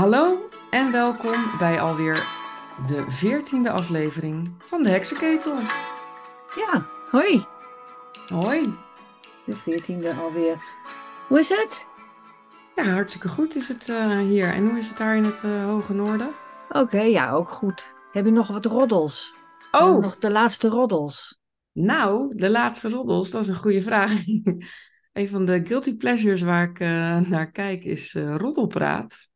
Hallo en welkom bij alweer de veertiende aflevering van de Heksenketel. Ja, hoi. Hoi. De veertiende alweer. Hoe is het? Ja, hartstikke goed is het eh, hier. En hoe is het daar in het eh, hoge noorden? Oké, ja, ook goed. Heb je nog wat roddels? Oh, Nog de laatste roddels. nou, de laatste roddels, dat is een goede vraag. een van de guilty pleasures waar ik eh, naar kijk is roddelpraat.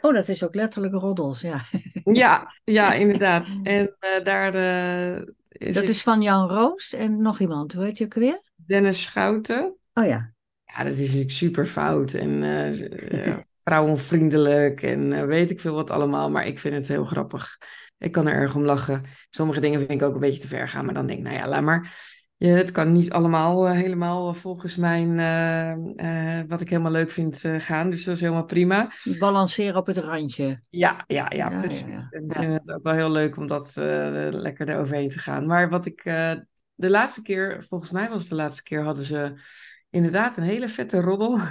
Oh, dat is ook letterlijk roddels, ja. Ja, ja, inderdaad. En eh, daar eh, is, Dat is van Jan Roos en nog iemand. Hoe heet je ook weer? Dennis Schouten. Oh ja. Ja, dat is natuurlijk super fout en eh, vrouwenvriendelijk en weet ik veel wat allemaal. Maar ik vind het heel grappig. Ik kan er erg om lachen. Sommige dingen vind ik ook een beetje te ver gaan, maar dan denk ik, nou ja, laat maar. Ja, het kan niet allemaal eh, helemaal volgens mijn, eh, eh, wat ik helemaal leuk vind, eh, gaan. Dus dat is helemaal prima. Balanceren op het randje. Ja, ja, ja, Ja, precies. ja, ja. En ik vind het ook wel heel leuk om dat eh, lekker eroverheen te gaan. Maar wat ik eh, de laatste keer, volgens mij was het de laatste keer, hadden ze inderdaad een hele vette roddel.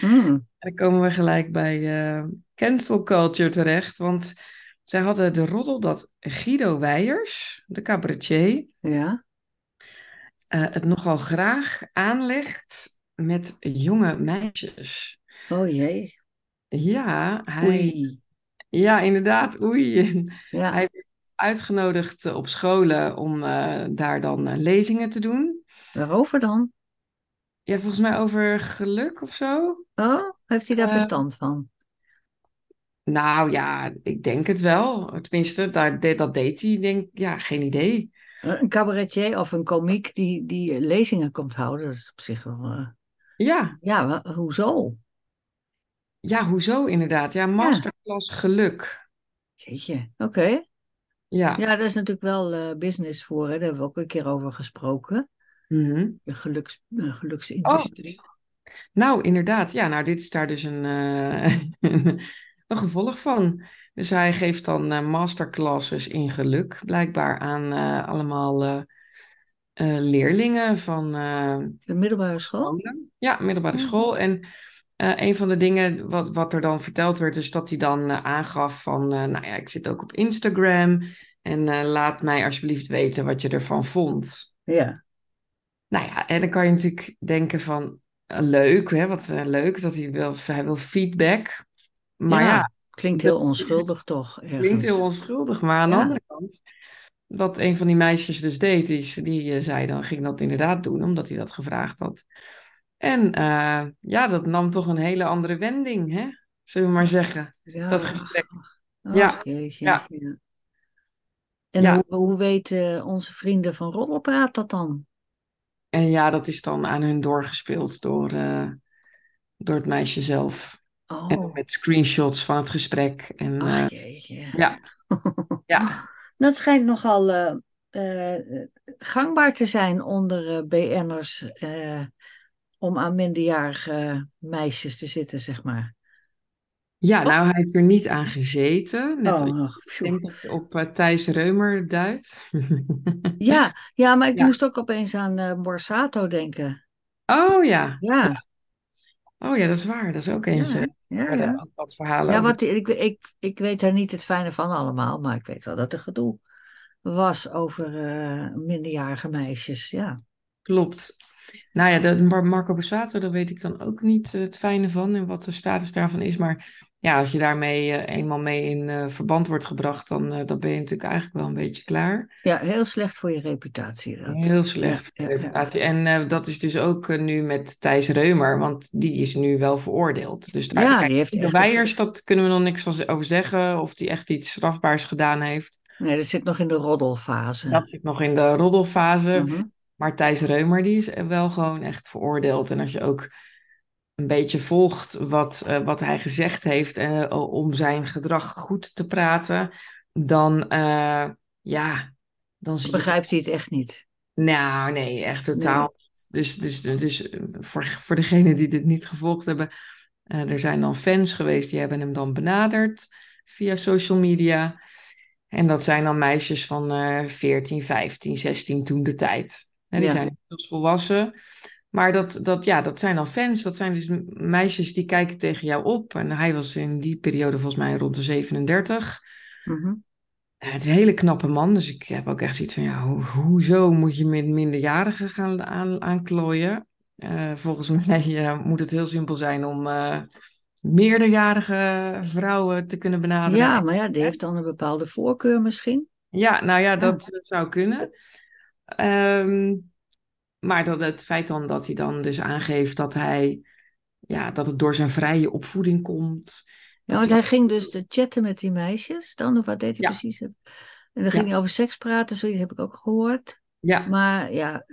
En dan komen we gelijk bij eh, cancel culture terecht. Want zij hadden de roddel dat Guido Weijers, de cabaretier, Ja. Eh, het nogal graag aanlegt met jonge meisjes. Oh jee. Ja, hij, Oei. ja inderdaad, oei. Ja. Hij werd uitgenodigd op scholen om eh, daar dan eh, lezingen te doen. Waarover dan? Ja, volgens mij over geluk of zo. Oh, heeft hij daar verstand van? Nou ja, ik denk het wel. Tenminste, daar, dat deed hij. Ik denk, ja, geen idee. Een cabaretier of een komiek die, die lezingen komt houden, dat is op zich wel... eh, Ja, Ja, hoezo? ja, hoezo inderdaad? Ja, masterclass geluk. Jeetje, oké. Ja. Ja, daar is natuurlijk wel eh, business voor, hè? Daar hebben we ook een keer over gesproken. Mhm. De geluks, geluksindustrie. Nou, inderdaad. Ja, nou, dit is daar dus een, eh, een gevolg van. Dus hij geeft dan eh, masterclasses in geluk, blijkbaar aan eh, allemaal eh, leerlingen van De middelbare school? Ja, middelbare Ja. school. En een van de dingen wat, wat er dan verteld werd, is dat hij dan aangaf van, nou ja, ik zit ook op Instagram en laat mij alsjeblieft weten wat je ervan vond. Ja. Nou ja, en dan kan je natuurlijk denken van, leuk, hè, wat leuk dat hij wil, hij wil feedback. Maar Ja, ja, Klinkt heel onschuldig toch, ergens. klinkt heel onschuldig. Maar aan de Ja. andere kant, wat een van die meisjes dus deed, die, die eh, zei dan, ging dat inderdaad doen, omdat hij dat gevraagd had. En eh, ja, dat nam toch een hele andere wending, hè? Zullen we maar zeggen, Ja, dat gesprek. ach, Ja, jeetje, ja. ja. En Ja. hoe, hoe weten onze vrienden van Roddelpraat dat dan? En ja, dat is dan aan hun doorgespeeld door, eh, door het meisje zelf. En Oh, met screenshots van het gesprek. En eh, ach jeetje. ja, ja. Dat schijnt nogal eh, eh, gangbaar te zijn onder eh, BN'ers eh, om aan minderjarige meisjes te zitten, zeg maar. ja, nou, hij heeft er niet aan gezeten. Net, Oh, ik denk dat je op eh, Thijs Reumer duidt. Ja, ja, maar ik Ja. moest ook opeens aan eh Borsato denken. Oh ja. Ja, Oh ja, dat is waar. Dat is ook eentje. ja, ja. ja. ook wat verhalen Ja, wat, ik, ik, ik weet daar niet het fijne van allemaal, maar ik weet wel dat er gedoe was over eh, minderjarige meisjes. Ja, Klopt. Nou ja, de Mar- Marco Borsato, daar weet ik dan ook niet het fijne van en wat de status daarvan is. Maar ja, als je daarmee eh, eenmaal mee in eh, verband wordt gebracht, dan, eh, dan ben je natuurlijk eigenlijk wel een beetje klaar. ja heel slecht voor je reputatie. Dat. Heel slecht voor ja, ja. reputatie. En dat is dus ook nu met Thijs Reumer, want die is nu wel veroordeeld. Dus daar, Ja, kijk, die heeft de Weijers, dat kunnen we nog niks over zeggen, of die echt iets strafbaars gedaan heeft. Nee, dat zit nog in de roddelfase. Dat zit nog in de roddelfase. Mhm. Maar Thijs Reumer, die is wel gewoon echt veroordeeld. En als je ook een beetje volgt wat, eh, wat hij gezegd heeft eh, om zijn gedrag goed te praten, dan, eh, ja, dan zie je... Begrijpt hij het echt niet? Nou, nee, echt totaal niet. Dus, dus, dus voor, voor degenen die dit niet gevolgd hebben, er zijn dan fans geweest die hebben hem dan benaderd via social media. En dat zijn dan meisjes van eh 14, 15, 16 toen de tijd. Hè, die Ja. zijn inmiddels volwassen. Maar dat, dat, ja, dat zijn dan fans, dat zijn dus meisjes die kijken tegen jou op. En hij was in die periode volgens mij rond de 37. Mhm. het is een hele knappe man, dus ik heb ook echt zoiets van, ja, ho- hoezo moet je met minderjarigen gaan aan, aanklooien? Eh, volgens mij eh, moet het heel simpel zijn om eh, meerderjarige vrouwen te kunnen benaderen. Ja, maar ja, die heeft dan een bepaalde voorkeur misschien. Ja, nou ja, dat zou kunnen. Ehm, maar dat het feit dan dat hij dan dus aangeeft dat hij, ja, dat het door zijn vrije opvoeding komt. Ja, want hij ging dus de chatten met die meisjes dan, of wat deed hij Ja. precies? En dan ging Ja. hij over seks praten, zoiets heb ik ook gehoord. Ja, Maar ja,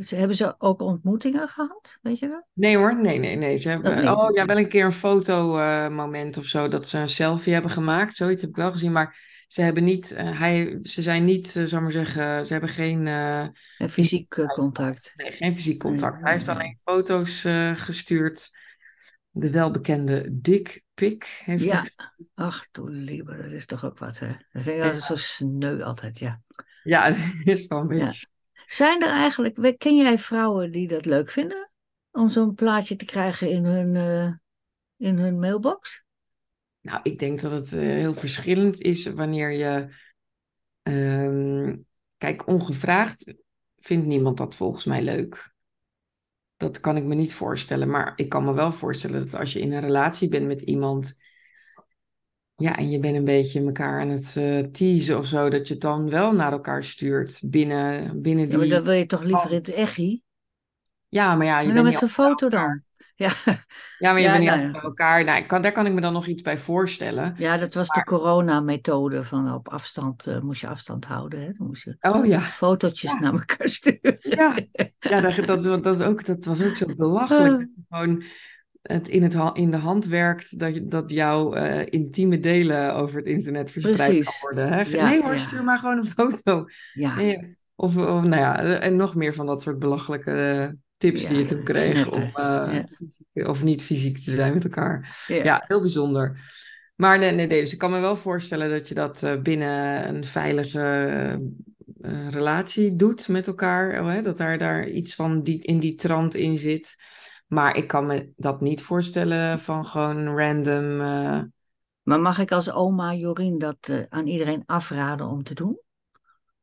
ze, hebben ze ook ontmoetingen gehad, weet je dat? nee hoor, nee, nee, nee. Ze hebben, Dat niet. oh ja, wel een keer een fotomoment of zo, dat ze een selfie hebben gemaakt. Zoiets heb ik wel gezien, maar ze hebben niet, eh, hij, ze zijn niet, eh, zal maar zeggen, ze hebben geen, eh, En fysiek eh, contact. nee, geen fysiek contact. Nee, Hij heeft alleen foto's eh, gestuurd. De welbekende dick pic heeft Ja. Ach, doe liever, dat is toch ook wat, hè? Dat vind ik altijd zo sneu altijd, ja. Ja, dat is wel een Ja. Zijn er eigenlijk, ken jij vrouwen die dat leuk vinden? Om zo'n plaatje te krijgen in hun, eh, in hun mailbox? Nou, ik denk dat het eh, heel verschillend is wanneer je. ehm, kijk, ongevraagd vindt niemand dat volgens mij leuk. Dat kan ik me niet voorstellen. Maar ik kan me wel voorstellen dat als je in een relatie bent met iemand. Ja, en je bent een beetje elkaar aan het eh teasen of zo, dat je het dan wel naar elkaar stuurt binnen, binnen Ja, die. maar dan wil je toch liever in het echi? Ja, maar ja, je Maar bent dan niet met zo'n foto dan. Ja, Ja, maar je Ja, bent niet nou bij elkaar. Nou, kan, daar kan ik me dan nog iets bij voorstellen. ja, dat was de corona-methode van op afstand, eh, moest je afstand houden. Hè? Dan moest je Oh ja. fotootjes Ja. naar elkaar sturen. Ja, ja dat, dat, dat, is ook, dat was ook zo belachelijk. Je gewoon het in, het in de hand werkt dat, dat jouw eh, intieme delen over het internet verspreid Precies. kan worden. Hè? Ja, nee hoor, ja. stuur maar gewoon een foto. Ja, of, of nou ja, en nog meer van dat soort belachelijke eh, tips die je toen kreeg om eh, of niet fysiek te zijn met elkaar. ja. Heel bijzonder. Maar nee, nee, nee, dus ik kan me wel voorstellen dat je dat eh, binnen een veilige eh, relatie doet met elkaar. oh, hè, dat daar, daar iets van die, in die trant in zit. Maar ik kan me dat niet voorstellen van gewoon random. eh, Maar mag ik als oma Jorien dat eh, aan iedereen afraden om te doen?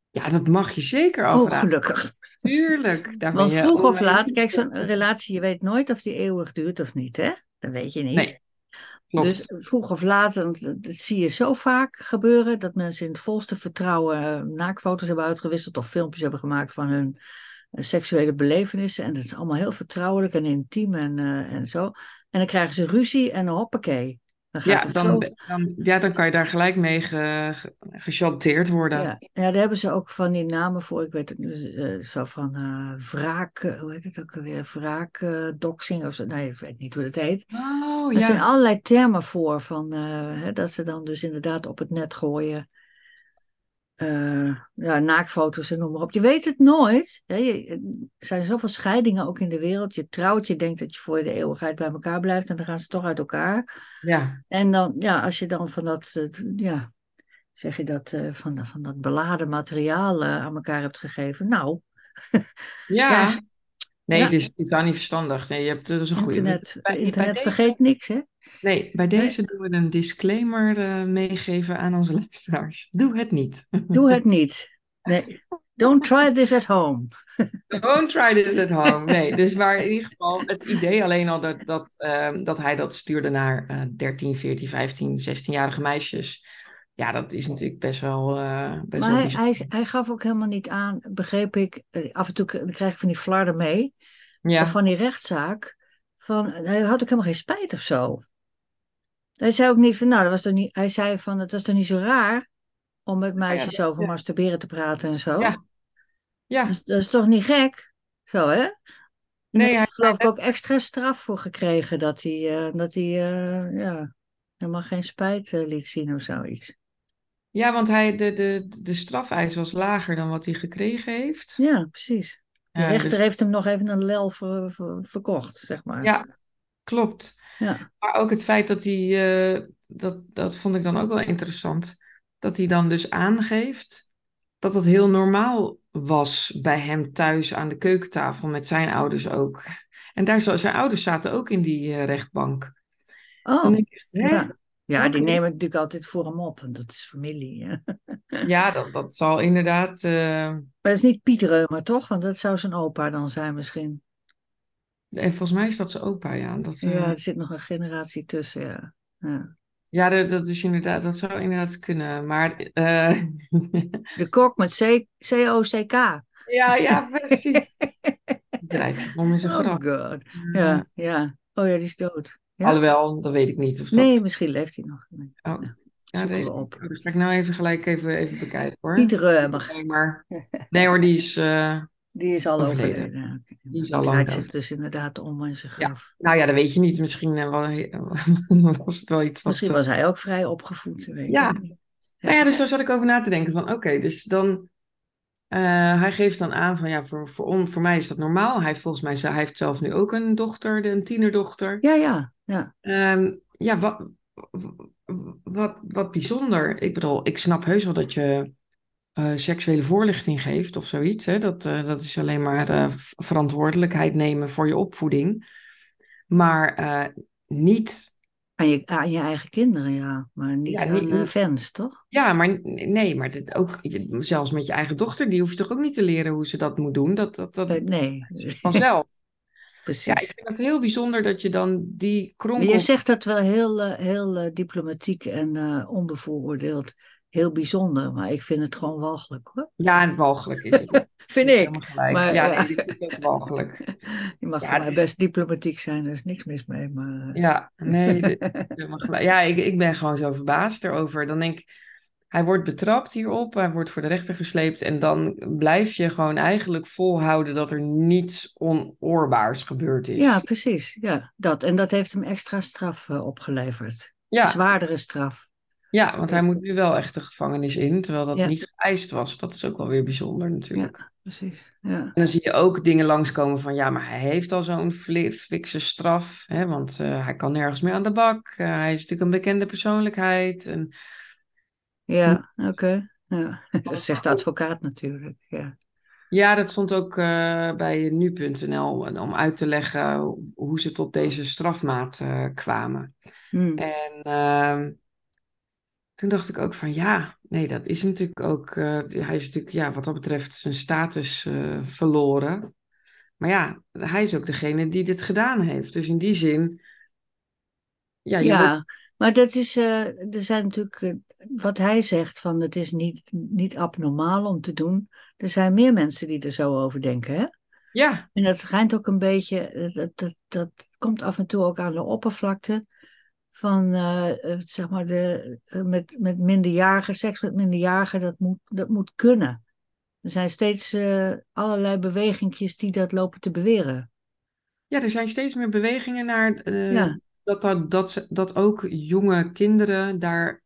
ja, dat mag je zeker Oh, afraden. gelukkig. Tuurlijk. Daar Want vroeg of laat, kijk, zo'n relatie, je weet nooit of die eeuwig duurt of niet, hè? Dat weet je niet. Nee, klopt. Dus vroeg of laat, dat dat zie je zo vaak gebeuren, dat mensen in het volste vertrouwen eh, naaktfoto's hebben uitgewisseld of filmpjes hebben gemaakt van hun seksuele belevenissen. En dat is allemaal heel vertrouwelijk en intiem en, eh, en zo. En dan krijgen ze ruzie en hoppakee. Dan gaat ja, het dan, zo. dan, ja, dan kan je daar gelijk mee ge, worden. Ja, ja, daar hebben ze ook van die namen voor. Ik weet het nu, eh, zo van wraak, eh, hoe heet het ook alweer? Wraakdoxing of zo. Nee, ik weet niet hoe dat heet. Oh Er zijn allerlei termen voor, van, hè, dat ze dan dus inderdaad op het net gooien. Eh, ja, naaktfoto's en noem maar op. Je weet het nooit. Hè? Je- er zijn zoveel scheidingen ook in de wereld. Je trouwt, je denkt dat je voor de eeuwigheid bij elkaar blijft en dan gaan ze toch uit elkaar. Ja. En dan, ja, als je dan van dat, eh, ja, zeg je dat, eh, van, van dat beladen materiaal eh, aan elkaar hebt gegeven. Nou, Ja. Ja. Nee, Ja. het is totaal niet verstandig. Nee, je hebt, dat is een goede. internet, bij- bij internet deze- vergeet niks, hè? Nee, bij deze doen we een disclaimer eh, meegeven aan onze luisteraars. Doe het niet. Doe het niet. Nee. Don't try this at home. Don't try this at home. Nee, dus maar in ieder geval het idee alleen al dat, dat, ehm, dat hij dat stuurde naar eh 13, 14, 15, 16-jarige meisjes. Ja, dat is natuurlijk best wel, eh best Maar wel hij, hij, hij gaf ook helemaal niet aan, begreep ik. eh, Af en toe krijg ik van die flarden mee. Ja, Of van die rechtszaak. Van, hij had ook helemaal geen spijt of zo. Hij zei ook niet van, nou, dat was toch niet. Hij zei van, het was toch niet zo raar om met meisjes dat- over masturberen te praten en zo. Ja. ja. Dus dat is toch niet gek? Zo, hè? Nee, hij heeft geloof ik ook extra straf voor gekregen dat hij, eh, dat hij eh, ja, helemaal geen spijt eh, liet zien of zoiets. Ja, want hij, de, de, de strafeis was lager dan wat hij gekregen heeft. Ja, precies. De Ja, rechter dus- heeft hem nog even een lel ver- ver- verkocht, zeg maar. Ja, klopt. Ja. Maar ook het feit dat hij, eh, dat, dat vond ik dan ook wel interessant, dat hij dan dus aangeeft dat het heel normaal was bij hem thuis aan de keukentafel met zijn ouders ook. En daar, zijn ouders zaten ook in die eh, rechtbank. Oh, ik hè? Ja. Die nemen het natuurlijk altijd voor hem op. En dat is familie. Hè? Ja, dat, dat zal inderdaad... eh, Maar dat is niet Piet Reumer, toch? Want dat zou zijn opa dan zijn misschien. en volgens mij is dat zijn opa, ja. Dat, eh, Ja, er zit nog een generatie tussen, ja. ja. ja, dat, dat is inderdaad... Dat zou inderdaad kunnen. Maar... eh, De kok met C- C-O-C-K. ja, ja, precies. Draait zich om in zijn Oh god. Ja, ja. Oh ja, die is dood. Ja. Alhoewel, dat weet ik niet of dat... Nee, misschien leeft hij nog. Nee. Oh, ja, deze, we op. oh, dat ga ik nou even gelijk even, even bekijken hoor. Piet Reumer. Nee, maar, nee hoor, die is... eh, Die is al Overleden. Die is Hij al lang draait zich dus inderdaad om in zijn Ja. graf. nou ja, dat weet je niet. Misschien eh, was het wel iets wat... Misschien eh, was hij ook vrij opgevoed. Weet ik Ja. niet. Nou ja, dus daar zat ik over na te denken van, oké, dus dan... eh, hij geeft dan aan van, ja, voor, voor, on, voor mij is dat normaal. Hij heeft volgens mij, hij heeft zelf nu ook een dochter, een tienerdochter. Ja, ja, ja. Ehm, ja, wat, wat, wat bijzonder. Ik bedoel, ik snap heus wel dat je eh, seksuele voorlichting geeft of zoiets. Hè? Dat, eh, dat is alleen maar verantwoordelijkheid nemen voor je opvoeding. Maar niet, Aan je, aan je eigen kinderen, ja. Maar niet Ja, aan niet- eh, fans, toch? ja, maar nee, maar dit ook, zelfs met je eigen dochter, die hoef je toch ook niet te leren hoe ze dat moet doen. Dat, dat, dat Eh, nee, vanzelf. precies. Ja, ik vind het heel bijzonder dat je dan die kronkel... je zegt dat wel heel, eh, heel diplomatiek en eh, onbevooroordeeld. Heel bijzonder, maar ik vind het gewoon walgelijk hoor. Ja, en walgelijk is het. Vind ik. Maar, ja, ja. nee, ik vind het walgelijk. Je mag Ja, is- best diplomatiek zijn, er is niks mis mee. Maar, eh, Ja, nee, dit- ja ik, ik ben gewoon zo verbaasd erover. Dan denk ik, hij wordt betrapt hierop, hij wordt voor de rechter gesleept en dan blijf je gewoon eigenlijk volhouden dat er niets onoorbaars gebeurd is. ja, precies. Ja, dat. En dat heeft hem extra straf eh, opgeleverd. ja, Zwaardere straf. Ja, want hij moet nu wel echt de gevangenis in, terwijl dat Ja. niet geëist was. Dat is ook wel weer bijzonder natuurlijk. Ja, precies. Ja. En dan zie je ook dingen langskomen van, ja, maar hij heeft al zo'n fikse straf, hè, want eh, hij kan nergens meer aan de bak. Eh, hij is natuurlijk een bekende persoonlijkheid. En Ja, oké. Ja. Dat zegt de advocaat natuurlijk. Ja. Ja, dat stond ook eh, bij nu.nl om uit te leggen hoe ze tot deze strafmaat kwamen. Hm. En ehm, toen dacht ik ook van ja, nee, dat is natuurlijk ook. eh, hij is natuurlijk, ja, wat dat betreft, zijn status eh, verloren. Maar ja, hij is ook degene die dit gedaan heeft. Dus in die zin. Ja, Ja, wordt- maar dat is, eh, er zijn natuurlijk, wat hij zegt van het is niet, niet abnormaal om te doen. Er zijn meer mensen die er zo over denken, hè? ja, En dat schijnt ook een beetje, dat, dat, dat komt af en toe ook aan de oppervlakte van, eh, eh, zeg maar, de, eh, met, met minderjarigen, seks met minderjarigen, dat moet, dat moet kunnen. Er zijn steeds allerlei bewegingjes die dat lopen te beweren. ja, er zijn steeds meer bewegingen naar Ja. dat, dat, dat, dat ook jonge kinderen daar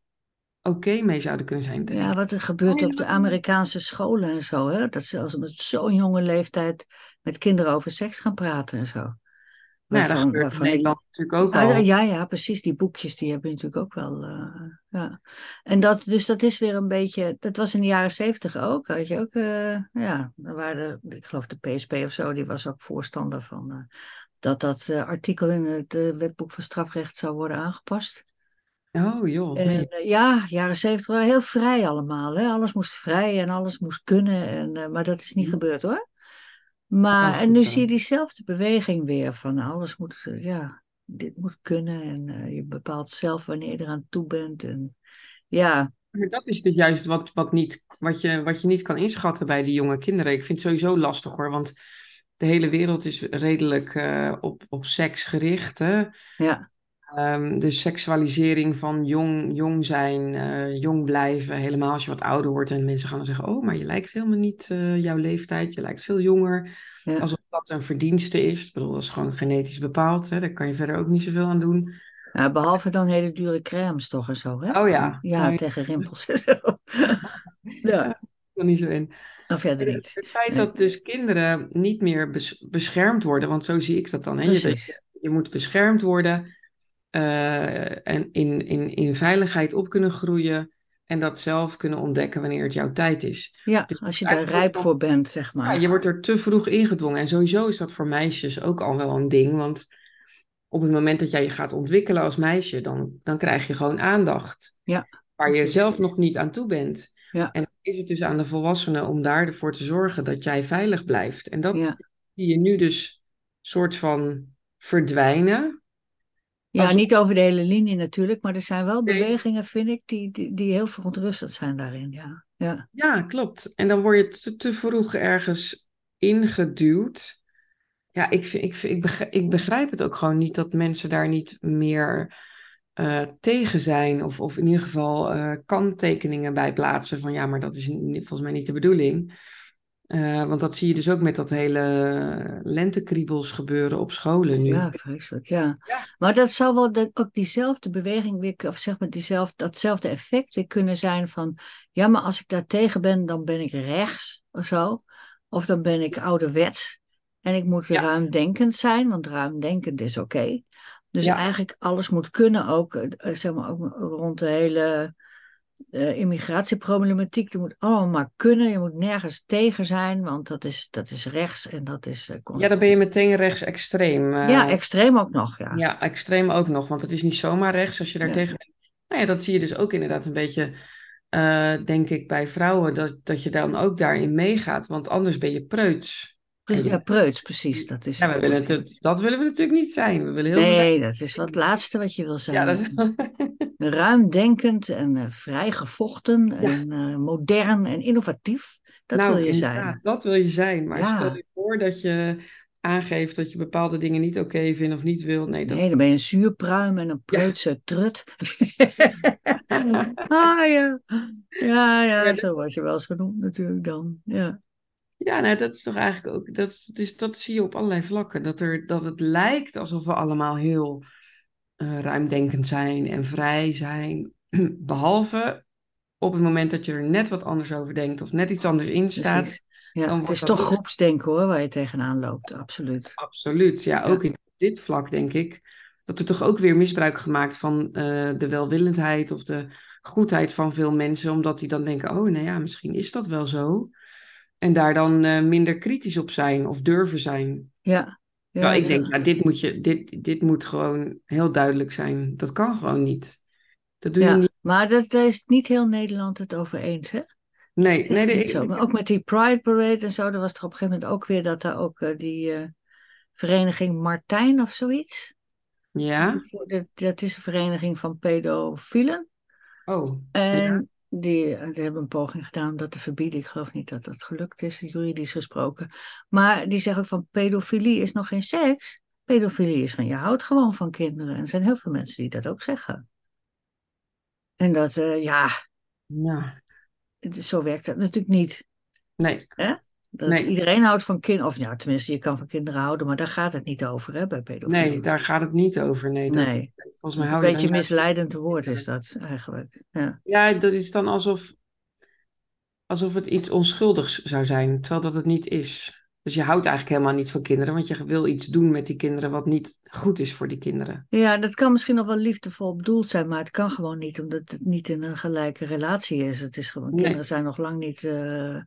oké mee zouden kunnen zijn. Ja, wat er gebeurt op de. Amerikaanse scholen en zo, hè? Dat ze als met zo'n jonge leeftijd met kinderen over seks gaan praten en zo. Nou, ja, dat Waarvan- gebeurt in ik- Nederland natuurlijk ook Ah, al. ja, ja, precies. Die boekjes die hebben natuurlijk ook wel. eh, ja. En dat, dus dat is weer een beetje. Dat was in de jaren zeventig ook. Had je ook. eh, ja, er waren de, ik geloof de PSP of zo, die was ook voorstander van. eh, dat dat artikel in het wetboek van strafrecht zou worden aangepast. Oh joh, En, ja, jaren zeventig waren heel vrij allemaal. Hè? Alles moest vrij en alles moest kunnen. En, maar dat is niet Mhm. gebeurd hoor. Maar, en nu zo. zie je diezelfde beweging weer van nou, alles moet, eh, ja, dit moet kunnen. En eh, je bepaalt zelf wanneer je eraan toe bent. En ja, Maar dat is dus juist wat, wat, niet, wat, je, wat je niet kan inschatten bij die jonge kinderen. Ik vind het sowieso lastig hoor, want de hele wereld is redelijk eh, op, op seks gericht. Hè? ja, Ehm, dus seksualisering van jong, jong zijn, eh, jong blijven, helemaal als je wat ouder wordt en mensen gaan dan zeggen, oh, maar je lijkt helemaal niet eh, jouw leeftijd, je lijkt veel jonger. ja. Alsof dat een verdienste is. Ik bedoel, dat is gewoon genetisch bepaald, hè? daar kan je verder ook niet zoveel aan doen. Nou, behalve dan hele dure crèmes toch en zo. Hè? Oh ja. Ja, tegen rimpels en zo. ja, Er niet zo in. of verder niet. Het feit Nee. dat dus kinderen niet meer bes- beschermd worden, want zo zie ik dat dan. Hè? Je, je moet beschermd worden eh, en in, in, in veiligheid op kunnen groeien. en dat zelf kunnen ontdekken wanneer het jouw tijd is. Ja, Dus als je daar rijp voor bent, zeg maar. Ja, je wordt er te vroeg ingedwongen. En sowieso is dat voor meisjes ook al wel een ding. Want op het moment dat jij je gaat ontwikkelen als meisje, dan, dan krijg je gewoon aandacht. Ja, Waar je zelf nog niet aan toe bent. Ja. En dan is het dus aan de volwassenen om daar ervoor te zorgen dat jij veilig blijft. En dat Ja. zie je nu dus soort van verdwijnen. Ja, Als- niet over de hele linie natuurlijk, maar er zijn wel Nee. bewegingen, vind ik, die, die, die heel verontrustend zijn daarin. Ja, ja. Ja, klopt. En dan word je te, te vroeg ergens ingeduwd. Ja, ik, vind- ik, vind- ik, begrijp, ik begrijp het ook gewoon niet dat mensen daar niet meer eh, tegen zijn. Of, of in ieder geval eh, kanttekeningen bij plaatsen van ja, maar dat is volgens mij niet de bedoeling. Eh, want dat zie je dus ook met dat hele lentekriebels gebeuren op scholen nu. ja vreselijk. Ja. Ja. Maar dat zou wel dat, ook diezelfde beweging weer, of zeg maar diezelfde, datzelfde effect weer kunnen zijn van, ja, maar als ik daar tegen ben, dan ben ik rechts of zo. Of dan ben ik ouderwets. En ik moet Ja. ruimdenkend zijn, want ruimdenkend is oké. Dus Ja. eigenlijk alles moet kunnen, ook, eh, zeg maar, ook rond de hele eh, immigratieproblematiek. Dat moet allemaal maar kunnen. Je moet nergens tegen zijn, want dat is, dat is rechts en dat is... eh, Ja, dan ben je meteen rechtsextreem. eh, Ja, extreem ook nog, ja. Ja, extreem ook nog, want het is niet zomaar rechts als je daar Ja. tegen bent. Nou ja, dat zie je dus ook inderdaad een beetje, denk ik, bij vrouwen, dat, dat je dan ook daarin meegaat, want anders ben je preuts. Ja, preuts, precies. Dat, is Ja, we willen het, dat willen we natuurlijk niet zijn. We willen heel Nee, dat is wat het laatste wat je wil zijn. Ja, dat. Ruimdenkend en eh, vrijgevochten en eh, modern en innovatief. Dat nou, wil je zijn. Dat wil je zijn, maar Ja. stel je voor dat je aangeeft dat je bepaalde dingen niet oké vindt of niet wil. Nee, dat... Nee, dan ben je een zuurpruim en een preutse trut. ah ja. Ja, ja, zo word je wel eens genoemd natuurlijk dan. Ja. Ja, nou, dat is toch eigenlijk ook, dat, is- dus, dat zie je op allerlei vlakken. Dat, er, dat het lijkt alsof we allemaal heel eh, ruimdenkend zijn en vrij zijn. Behalve op het moment dat je er net wat anders over denkt of net iets anders in staat. Ja, het is toch groepsdenken hoor, waar je tegenaan loopt, absoluut. Absoluut, ja, ook in dit vlak denk ik dat er toch ook weer misbruik gemaakt van eh, de welwillendheid of de goedheid van veel mensen, omdat die dan denken, oh, nou ja, misschien is dat wel zo. En daar dan eh, minder kritisch op zijn of durven zijn. Ja. Ja ik zo- denk, nou, dit, moet je, dit, dit moet gewoon heel duidelijk zijn. Dat kan gewoon niet. Dat doe je ja. niet. Maar dat, daar is niet heel Nederland het over eens, hè? Nee, Echt nee, niet ik- zo. Maar ook met die Pride Parade en zo, er was er op een gegeven moment ook weer dat daar ook eh, die eh, vereniging Martijn of zoiets. ja. Dat, dat is een vereniging van pedofielen. Oh, En die, eh, die hebben een poging gedaan om dat te verbieden. Ik geloof niet dat dat gelukt is, juridisch gesproken. Maar die zeggen ook van pedofilie is nog geen seks. Pedofilie is van je houdt gewoon van kinderen. En er zijn heel veel mensen die dat ook zeggen. En dat, eh, ja, ja. zo werkt dat natuurlijk niet. Nee, Dat Nee. iedereen houdt van kinderen, of ja, tenminste, je kan van kinderen houden, maar daar gaat het niet over, hè, bij pedofilie. nee, daar gaat het niet over. Nee, dat, Nee. volgens Dat mij is hou een je beetje misleidend woord is dat eigenlijk. Ja. Ja, dat is dan alsof, alsof het iets onschuldigs zou zijn, terwijl dat het niet is. Dus je houdt eigenlijk helemaal niet van kinderen, want je wil iets doen met die kinderen wat niet goed is voor die kinderen. ja, dat kan misschien nog wel liefdevol bedoeld zijn, maar het kan gewoon niet, omdat het niet in een gelijke relatie is. Het is gewoon, Nee. kinderen zijn nog lang niet eh,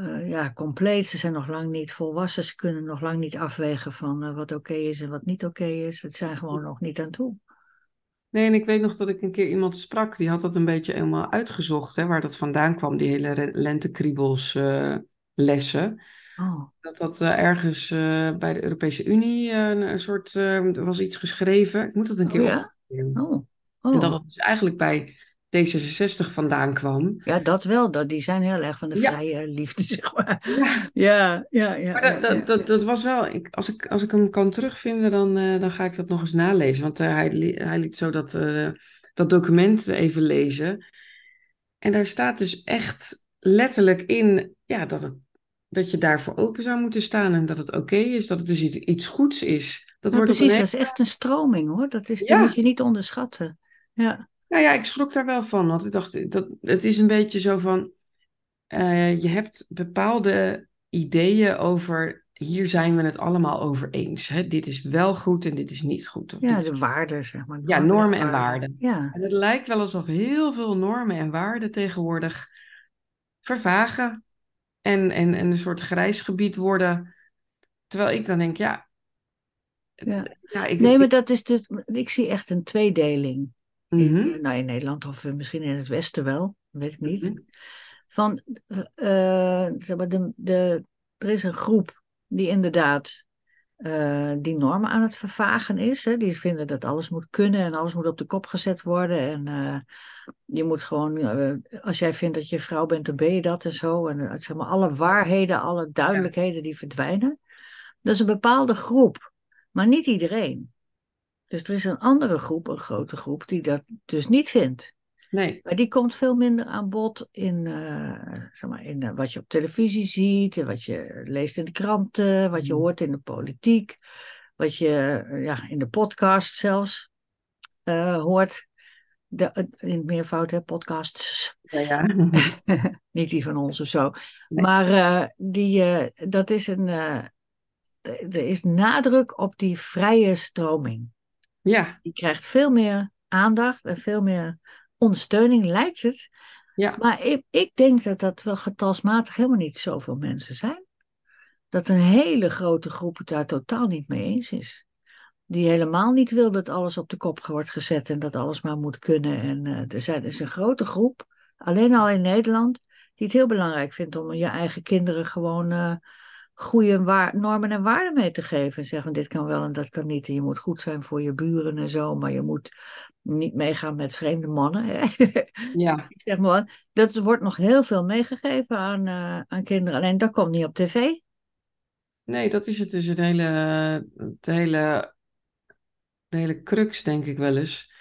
eh, ja, compleet, ze zijn nog lang niet volwassen, ze kunnen nog lang niet afwegen van eh, wat oké is en wat niet oké is. Het zijn gewoon nog niet aan toe. Nee, en ik weet nog dat ik een keer iemand sprak, die had dat een beetje helemaal uitgezocht, hè, waar dat vandaan kwam, die hele re- lentekriebels eh, lessen. Oh, Dat dat ergens bij de Europese Unie een, een soort, was iets geschreven. Ik moet dat een Oh keer ja? opzoeken. oh, En oh. dat het dus eigenlijk bij D66 vandaan kwam. Ja, dat wel. Dat, die zijn heel erg van de Ja. vrije liefde, zeg maar. Ja, Ja, ja, ja. maar dat, dat, dat, dat was wel, ik, als, ik, als ik hem kan terugvinden, dan, eh, dan ga ik dat nog eens nalezen. Want eh, hij, li- hij liet zo dat, eh, dat document even lezen. En daar staat dus echt letterlijk in ja, dat, het, dat je daarvoor open zou moeten staan en dat het oké is, dat het dus iets, iets goeds is. Dat Ja, wordt precies, een dat is echt een stroming hoor. Dat is, die Ja. moet je niet onderschatten. Ja, Nou ja, ik schrok daar wel van, want ik dacht, dat, het is een beetje zo van, eh, je hebt bepaalde ideeën over hier zijn we het allemaal over eens. Hè? Dit is wel goed en dit is niet goed. Of Ja, dit de is- waarden, zeg maar. ja, normen en waarden. Ja, En het lijkt wel alsof heel veel normen en waarden tegenwoordig vervagen en, en, en een soort grijs gebied worden. Terwijl ik dan denk, ja, ja. ja ik, Nee, maar dat is dus, ik zie echt een tweedeling. Mhm, In, nou, in Nederland of eh, misschien in het Westen wel, weet ik niet. mhm. Van, eh, zeg maar, de, de, er is een groep die inderdaad eh, die normen aan het vervagen is. Hè. Die vinden dat alles moet kunnen en alles moet op de kop gezet worden. En eh, je moet gewoon, eh, als jij vindt dat je vrouw bent, dan ben je dat en zo. En eh, zeg maar, alle waarheden, alle duidelijkheden die verdwijnen. Dat is een bepaalde groep, maar niet iedereen. Dus er is een andere groep, een grote groep, die dat dus niet vindt. Nee, Maar die komt veel minder aan bod in, eh, zeg maar, in eh, wat je op televisie ziet, en wat je leest in de kranten, wat je Mhm. hoort in de politiek, wat je eh, ja, in de podcast zelfs hoort. De, in het meervoud, hè, podcasts. ja, ja. Niet die van ons of zo. Nee. Maar die, dat is een, er is nadruk op die vrije stroming. Ja, Die krijgt veel meer aandacht en veel meer ondersteuning, lijkt het. ja. Maar ik, ik denk dat dat wel getalsmatig helemaal niet zoveel mensen zijn. Dat een hele grote groep het daar totaal niet mee eens is. Die helemaal niet wil dat alles op de kop wordt gezet en dat alles maar moet kunnen. En eh, er, zijn, er is een grote groep, alleen al in Nederland, die het heel belangrijk vindt om je eigen kinderen gewoon eh, goede waar- normen en waarden mee te geven. En zeggen dit kan wel en dat kan niet. En je moet goed zijn voor je buren en zo, maar je moet niet meegaan met vreemde mannen. Hè? ja. Ik zeg maar, dat wordt nog heel veel meegegeven aan, eh, aan kinderen. Alleen dat komt niet op tv. Nee, dat is het dus het hele, het hele, de hele crux, denk ik wel eens.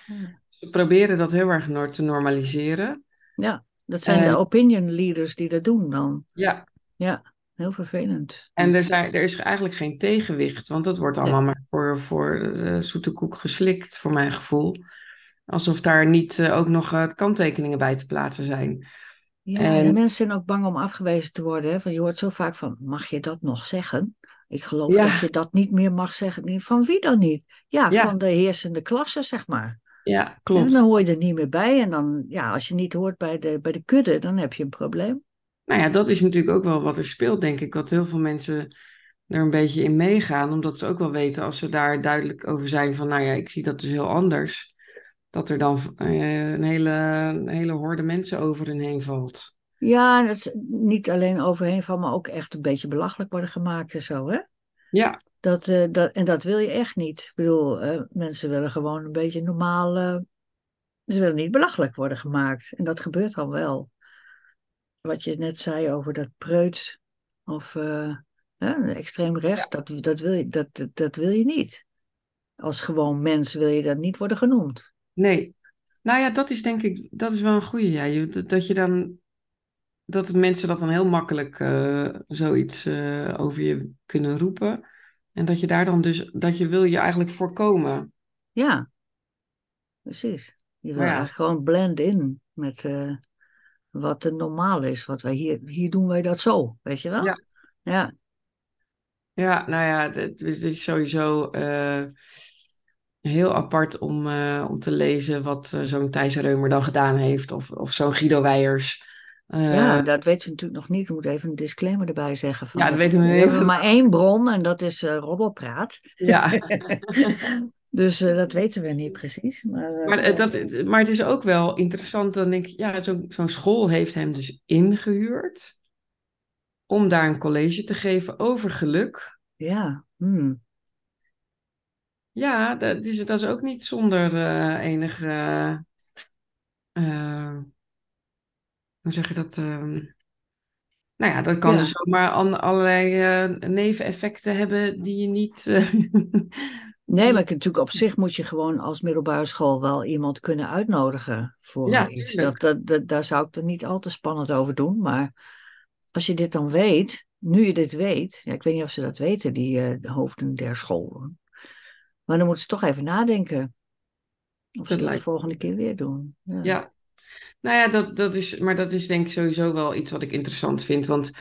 Ze proberen dat heel erg te normaliseren. Ja, dat zijn de opinion leaders die dat doen dan. Ja, Ja, heel vervelend. en er, zijn, er is eigenlijk geen tegenwicht, want dat wordt allemaal maar voor, voor de zoete koek geslikt, voor mijn gevoel. Alsof daar niet eh, ook nog eh, kanttekeningen bij te plaatsen zijn. Ja, en- en mensen zijn ook bang om afgewezen te worden. Hè? Van, je hoort zo vaak van, mag je dat nog zeggen? Ik geloof Ja. dat je dat niet meer mag zeggen. Van wie dan niet? Ja, Ja. van de heersende klasse, zeg maar. Ja, En klopt. dan hoor je er niet meer bij. En dan, ja, als je niet hoort bij de, bij de kudde, dan heb je een probleem. Nou ja, dat is natuurlijk ook wel wat er speelt, denk ik. Dat heel veel mensen er een beetje in meegaan, omdat ze ook wel weten als ze daar duidelijk over zijn van, nou ja, ik zie dat dus heel anders. Dat er dan eh, een, hele, een hele horde mensen over hen heen valt. Ja, en het niet alleen overheen van, maar ook echt een beetje belachelijk worden gemaakt en zo, hè? Ja, Dat, eh, dat, en dat wil je echt niet. Ik bedoel, eh, mensen willen gewoon een beetje normaal. ze willen niet belachelijk worden gemaakt. En dat gebeurt dan wel. Wat je net zei over dat preuts of eh, extreem rechts, dat, dat, wil je, dat, dat, wil je niet. Als gewoon mens wil je dat niet worden genoemd. nee. Nou ja, dat is denk ik, dat is wel een goeie. Ja. Dat, dat je dan, dat mensen dat dan heel makkelijk eh, zoiets eh, over je kunnen roepen. En dat je daar dan dus, dat je wil je eigenlijk voorkomen. Ja, precies. Je wil Maar ja. eigenlijk gewoon blend in met wat er normaal is. Wat wij hier, hier doen wij dat zo, weet je wel? Ja. Ja, Ja, nou ja, het, het is het sowieso eh, heel apart om, eh, om te lezen wat eh, zo'n Thijs Reumer dan gedaan heeft. Of, of zo'n Guido Weijers. Ja, dat weten ze natuurlijk nog niet. Ik moet even een disclaimer erbij zeggen. Van, Ja, dat weten we we niet. hebben maar één bron en dat is roddelpraat. ja. Dus eh, dat weten we niet precies. Maar, eh, Maar, eh, dat, het- maar het is ook wel interessant. Dan denk ik, ja, zo- zo'n school heeft hem dus ingehuurd. Om daar een college te geven over geluk. ja, hmm. Ja, dat is, dat is ook niet zonder eh, enige. hoe zeg je dat? ehm, nou ja, dat kan Ja. dus ook maar an- allerlei eh, neveneffecten hebben die je niet. Nee, maar ik- natuurlijk op zich moet je gewoon als middelbare school wel iemand kunnen uitnodigen voor Ja, iets. Dat, dat, dat, daar zou ik er niet al te spannend over doen. Maar als je dit dan weet, nu je dit weet, ja, ik weet niet of ze dat weten, die eh, de hoofden der school. Maar dan moeten ze toch even nadenken. Of ze dat de volgende keer weer doen. Ja. Ja, nou ja, dat, dat is, maar dat is denk ik sowieso wel iets wat ik interessant vind. Want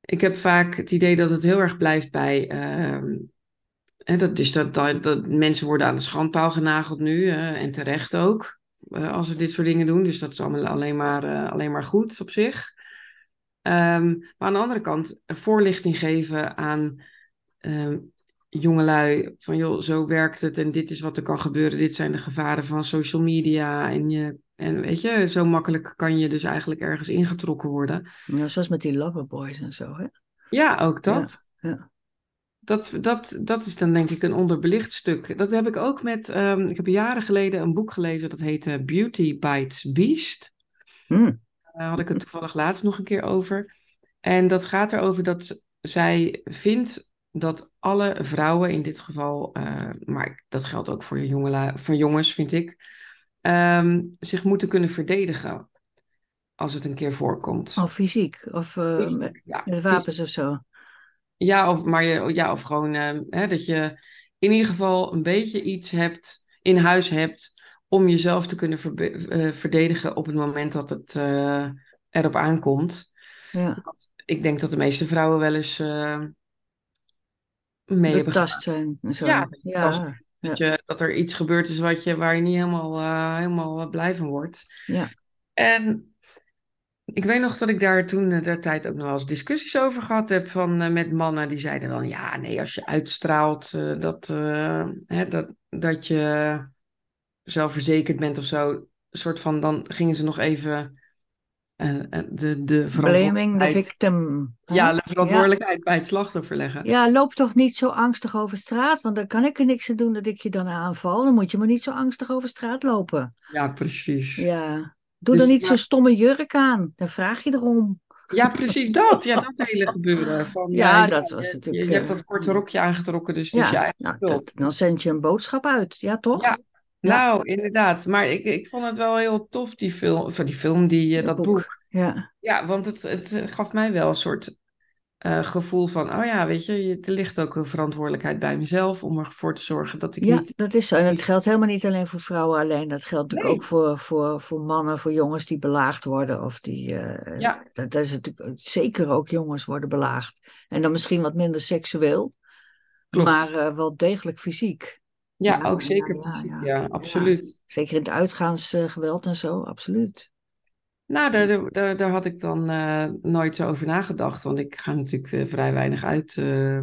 ik heb vaak het idee dat het heel erg blijft bij. ehm, hè, dat, dus dat, dat, dat mensen worden aan de schandpaal genageld nu. eh, en terecht ook. eh, als ze dit soort dingen doen. Dus dat is allemaal alleen maar, eh, alleen maar goed op zich. Ehm, maar aan de andere kant, voorlichting geven aan ehm, jongelui. Van joh, zo werkt het en dit is wat er kan gebeuren. Dit zijn de gevaren van social media. En, je, en weet je, zo makkelijk kan je dus eigenlijk ergens ingetrokken worden. Ja, zoals met die loverboys en zo, hè? Ja, ook dat. ja. Dat, dat, dat is dan denk ik een onderbelicht stuk. Dat heb ik ook met. ehm, ik heb jaren geleden een boek gelezen dat heette Beauty Bites Beast. Hm. Daar had ik het toevallig laatst nog een keer over. En dat gaat erover dat zij vindt dat alle vrouwen in dit geval, eh, maar dat geldt ook voor, jongela- voor jongens, vind ik, ehm, zich moeten kunnen verdedigen als het een keer voorkomt. Of fysiek, of eh, Fysiek, met, ja, met wapens of zo. Ja, of, maar je, ja, of gewoon ehm, hè, dat je in ieder geval een beetje iets hebt, in huis hebt, om jezelf te kunnen eh, verdedigen op het moment dat het eh, erop aankomt. Ja, ik denk dat de meeste vrouwen wel eens eh, mee hebben zijn zo. Ja. Dat, je, dat er iets gebeurd is wat je, waar je niet helemaal, eh, helemaal eh, blij van wordt. Ja. En ik weet nog dat ik daar toen eh, der tijd ook nog wel eens discussies over gehad heb van, eh, met mannen. Die zeiden dan, ja, nee, als je uitstraalt eh, dat, eh, hè, dat, dat je zelfverzekerd bent of zo. Een soort van, dan gingen ze nog even eh, eh, de, de Blaming the victim. hè? Ja, de verantwoordelijkheid bij het slachtoffer leggen. Ja, loop toch niet zo angstig over straat, want dan kan ik er niks aan doen dat ik je dan aanval. Dan moet je maar niet zo angstig over straat lopen. Ja, precies. Ja. Doe Dus dan niet ja. zo'n stomme jurk aan. Dan vraag je erom. Ja, precies dat. Ja, dat hele gebeuren. Van, Ja, dat was je, natuurlijk, Je, je hebt eh, dat korte rokje aangetrokken, dus is je eigen nou, dat, dan zend je een boodschap uit. Ja, toch? Ja, nou, inderdaad. Maar ik, ik vond het wel heel tof, die film, of die film, die, eh, dat boek. boek. Ja. Ja, want het, het eh, gaf mij wel een soort eh, gevoel van, oh ja, weet je, er ligt ook een verantwoordelijkheid bij mezelf om ervoor te zorgen dat ik Ja, niet... dat is zo. En het geldt helemaal niet alleen voor vrouwen alleen. Dat geldt natuurlijk ook voor, voor, voor mannen, voor jongens die belaagd worden. Of die, eh, Ja. dat, dat is natuurlijk zeker ook jongens worden belaagd. En dan misschien wat minder seksueel, Klopt. maar eh, wel degelijk fysiek. Ja, ja, ook zeker fysiek, ja, absoluut. Zeker in het uitgaansgeweld en zo, absoluut. Nou, daar, daar- daar, had ik dan eh, nooit zo over nagedacht. Want ik ga natuurlijk eh, vrij weinig uit eh,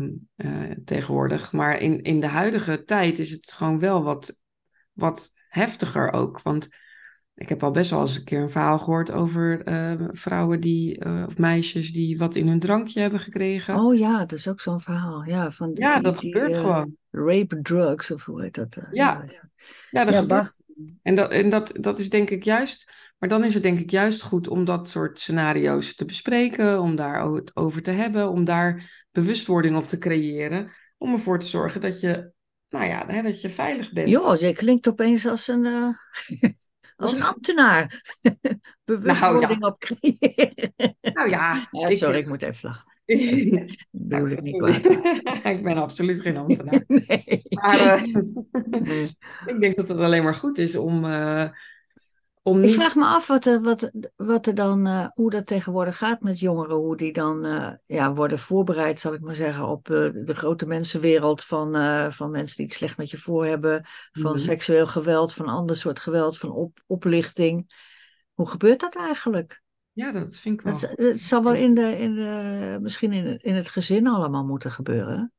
tegenwoordig. Maar in, in de huidige tijd is het gewoon wel wat, wat heftiger ook. Want ik heb al best wel eens een keer een verhaal gehoord over vrouwen die, of meisjes die wat in hun drankje hebben gekregen. Oh ja, dat is ook zo'n verhaal. Ja, van die, ja, dat die, gebeurt gewoon. Rape drugs, of hoe heet dat? Ja. Ja, dat Ja, gebeurt. En, dat, en dat, dat is denk ik juist, maar dan is het denk ik juist goed om dat soort scenario's te bespreken, om daar het over te hebben, om daar bewustwording op te creëren, om ervoor te zorgen dat je, nou ja, hè, dat je veilig bent. Joh, je klinkt opeens als een, eh, als een ambtenaar. Bewustwording op creëren. Nou ja, Ja, sorry, ik moet even lachen. ik, Bedoel ik niet kwaad. ik ben absoluut geen ambtenaar. Nee. Maar eh, Nee. ik denk dat het alleen maar goed is om, eh, om Ik vraag me af wat er, wat, wat er dan, eh, hoe dat tegenwoordig gaat met jongeren. Hoe die dan eh, ja, worden voorbereid, zal ik maar zeggen, op eh, de grote mensenwereld van, van mensen die het slecht met je voor hebben. Van Mhm. seksueel geweld, van ander soort geweld, van op, oplichting. Hoe gebeurt dat eigenlijk? Ja, dat vind ik wel. Het, het zal wel in de, in de, misschien in, het- in het gezin allemaal moeten gebeuren.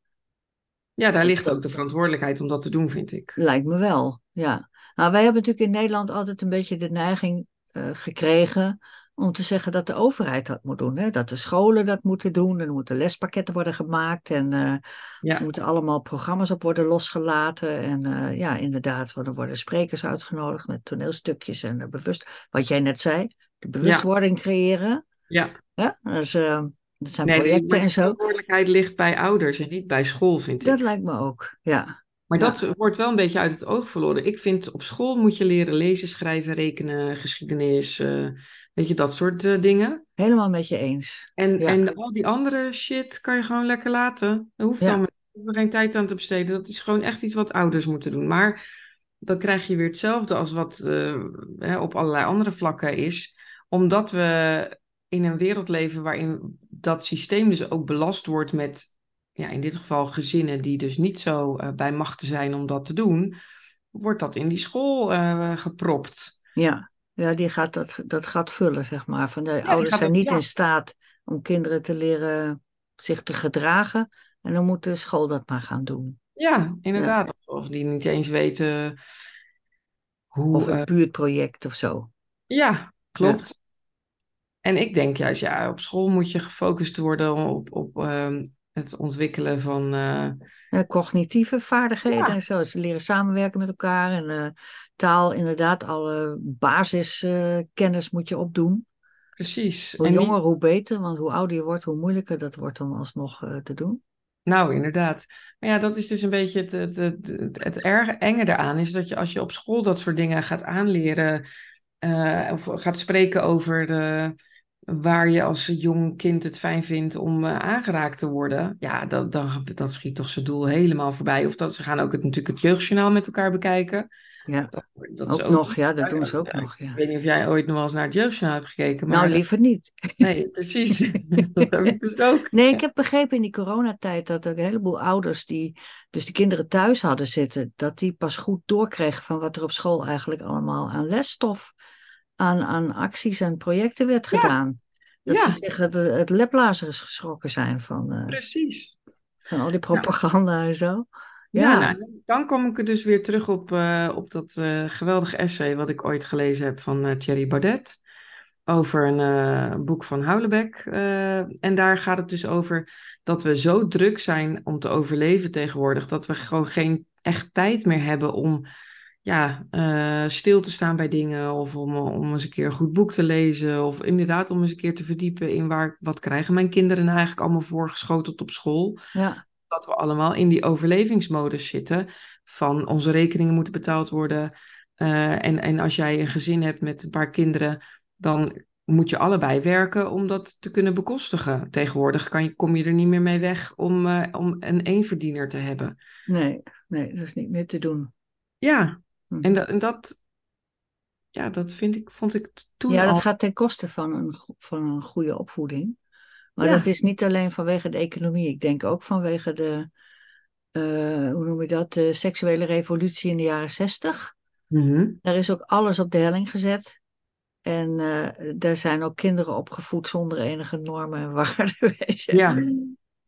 Ja, daar ligt ook de verantwoordelijkheid om dat te doen, vind ik. Lijkt me wel, ja. Nou, wij hebben natuurlijk in Nederland altijd een beetje de neiging eh, gekregen om te zeggen dat de overheid dat moet doen. Hè? Dat de scholen dat moeten doen. Er moeten lespakketten worden gemaakt en eh, Ja. er moeten allemaal programma's op worden losgelaten. En eh, ja, inderdaad, er worden sprekers uitgenodigd met toneelstukjes en eh, bewust, wat jij net zei, de bewustwording creëren. Ja. Hè? Dus, dat zijn Nee, projecten maar en de zo. verantwoordelijkheid ligt bij ouders en niet bij school, vind ik. Dat lijkt me ook, ja. Maar ja. dat wordt wel een beetje uit het oog verloren. Ik vind op school moet je leren lezen, schrijven, rekenen, geschiedenis, eh, weet je, dat soort eh, dingen. Helemaal met je eens. En, Ja. en al die andere shit kan je gewoon lekker laten. Er hoeft Ja. dan geen tijd aan te besteden. Dat is gewoon echt iets wat ouders moeten doen. Maar dan krijg je weer hetzelfde als wat eh, hè, op allerlei andere vlakken is. Omdat we in een wereld leven waarin dat systeem dus ook belast wordt met, ja, in dit geval gezinnen die dus niet zo uh, bij machten zijn om dat te doen, wordt dat in die school uh, gepropt. Ja. ja, die gaat dat, dat gaat vullen, zeg maar. Van de ouders zijn niet in staat om kinderen te leren zich te gedragen. En dan moet de school dat maar gaan doen. Ja, inderdaad. Of, of, die niet eens weten hoe... Of een buurtproject of zo. Ja, klopt. En ik denk juist, ja, op school moet je gefocust worden op, op uh, het ontwikkelen van. Uh... cognitieve vaardigheden en zo. Ze leren samenwerken met elkaar. En uh, taal, inderdaad, alle basiskennis moet je opdoen. Precies. Hoe jonger, hoe beter. Want hoe ouder je wordt, hoe moeilijker dat wordt om alsnog te doen. Nou, inderdaad. Maar ja, dat is dus een beetje het, het, het, het, het erg enge eraan. Is dat je als je op school dat soort dingen gaat aanleren. of gaat spreken over de waar je als jong kind het fijn vindt om uh, aangeraakt te worden, ja, dat, dat, dat schiet toch zijn doel helemaal voorbij. Of dat ze gaan ook het, natuurlijk het jeugdjournaal met elkaar bekijken. Ja, dat, dat ook, is ook nog, ja, dat doen ze ook nog. Ja. Ik weet niet of jij ooit nog wel eens naar het jeugdjournaal hebt gekeken. Maar nou, liever niet. Nee, precies. dat heb ik dus ook. Nee, ik heb begrepen in die coronatijd dat er een heleboel ouders die dus de kinderen thuis hadden zitten, dat die pas goed doorkregen van wat er op school eigenlijk allemaal aan lesstof aan, aan acties en projecten werd gedaan. Dat ze zich het, het leplazers geschrokken zijn van, uh, Precies. van al die propaganda en zo. Ja, ja nou, dan kom ik er dus weer terug op, uh, op dat uh, geweldige essay wat ik ooit gelezen heb van Thierry Baudet. Over een boek van Houellebecq. en daar gaat het dus over dat we zo druk zijn om te overleven tegenwoordig. Dat we gewoon geen echt tijd meer hebben om ja, uh, stil te staan bij dingen of om, om eens een keer een goed boek te lezen of inderdaad om eens een keer te verdiepen in waar, wat krijgen mijn kinderen nou eigenlijk allemaal voorgeschoteld op school. Ja. Dat we allemaal in die overlevingsmodus zitten van onze rekeningen moeten betaald worden. Uh, en, en als jij een gezin hebt met een paar kinderen, dan moet je allebei werken om dat te kunnen bekostigen. Tegenwoordig kan je, kom je er niet meer mee weg om, uh, om een eenverdiener te hebben. Nee, nee, dat is niet meer te doen. Ja, en, mhm. dat, en dat, ja, dat vind ik, vond ik toen Ja, dat al... gaat ten koste van een, van een goede opvoeding. Maar dat is niet alleen vanwege de economie. Ik denk ook vanwege de, uh, hoe noem je dat, de seksuele revolutie in de jaren zestig. Mm Daar is ook alles op de helling gezet. En uh, daar zijn ook kinderen opgevoed zonder enige normen en waarden. Weet je. Ja.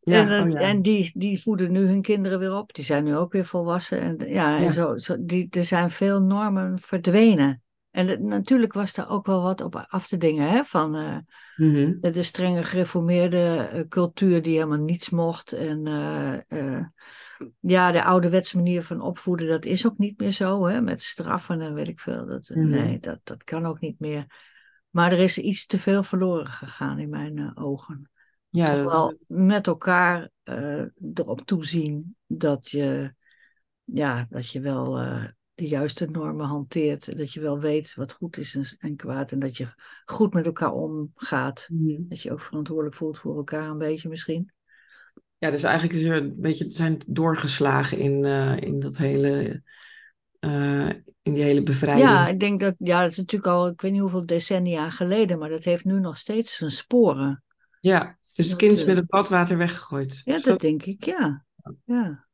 Ja, en, oh ja. en die, die voeden nu hun kinderen weer op. Die zijn nu ook weer volwassen. En, ja, ja. en zo, zo, die, er zijn veel normen verdwenen. En natuurlijk was er ook wel wat op af te dingen. Hè? Van uh, mm -hmm. de strenge gereformeerde uh, cultuur die helemaal niets mocht. En uh, ja, de ouderwetse manier van opvoeden, dat is ook niet meer zo. Hè? Met straffen en weet ik veel. Dat, Mhm. mm -hmm. Nee, dat, dat kan ook niet meer. Maar er is iets te veel verloren gegaan in mijn ogen ja, wel met elkaar uh, erop toezien dat je, ja, dat je wel uh, de juiste normen hanteert. Dat je wel weet wat goed is en, en kwaad. En dat je goed met elkaar omgaat. Mm -hmm. Dat je ook verantwoordelijk voelt voor elkaar een beetje misschien. Ja, dus eigenlijk is er een beetje zijn doorgeslagen in, uh, in dat hele. in die hele bevrijding. Ja, ik denk dat, ja, dat is natuurlijk al, ik weet niet hoeveel decennia geleden, maar dat heeft nu nog steeds zijn sporen. Ja, dus het kind is met het badwater weggegooid. Ja, dat, dat, denk ik, ja. ja.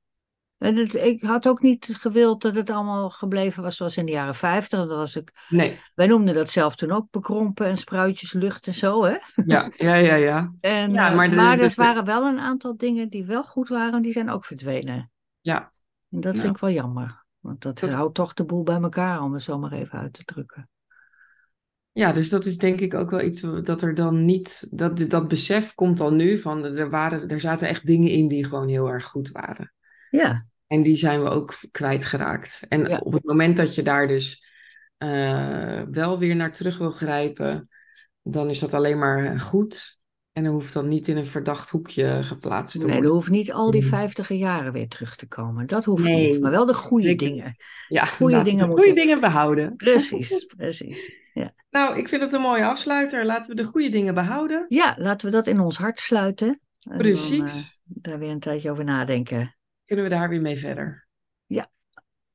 En het, ik had ook niet gewild dat het allemaal gebleven was zoals in de jaren 50. Dat was ik, nee. Wij noemden dat zelf toen ook bekrompen en spruitjes lucht en zo, hè? Ja, ja, ja. ja. En, ja maar de, maar er dus waren wel een aantal dingen die wel goed waren, die zijn ook verdwenen. Ja. En dat vind ik wel jammer. Want dat, dat houdt toch de boel bij elkaar, om het zo maar even uit te drukken. Ja, dus dat is denk ik ook wel iets dat er dan niet. Dat, dat besef komt al nu van. Er, waren, er zaten echt dingen in die gewoon heel erg goed waren. Ja. En die zijn we ook kwijtgeraakt. En ja. op het moment dat je daar dus uh, wel weer naar terug wil grijpen. dan is dat alleen maar goed. En dan hoeft dan niet in een verdacht hoekje geplaatst te worden. Nee, er hoeft niet al die vijftiger jaren weer terug te komen. Dat hoeft nee. niet. Maar wel de goede dingen. Ja, goede dingen, moeten... goede dingen behouden. Precies, precies. Ja. Nou, ik vind het een mooie afsluiter. Laten we de goede dingen behouden. Ja, laten we dat in ons hart sluiten. En Precies. Dan, uh, daar weer een tijdje over nadenken. Kunnen we daar weer mee verder? Ja.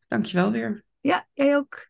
Dankjewel weer. Ja, jij ook.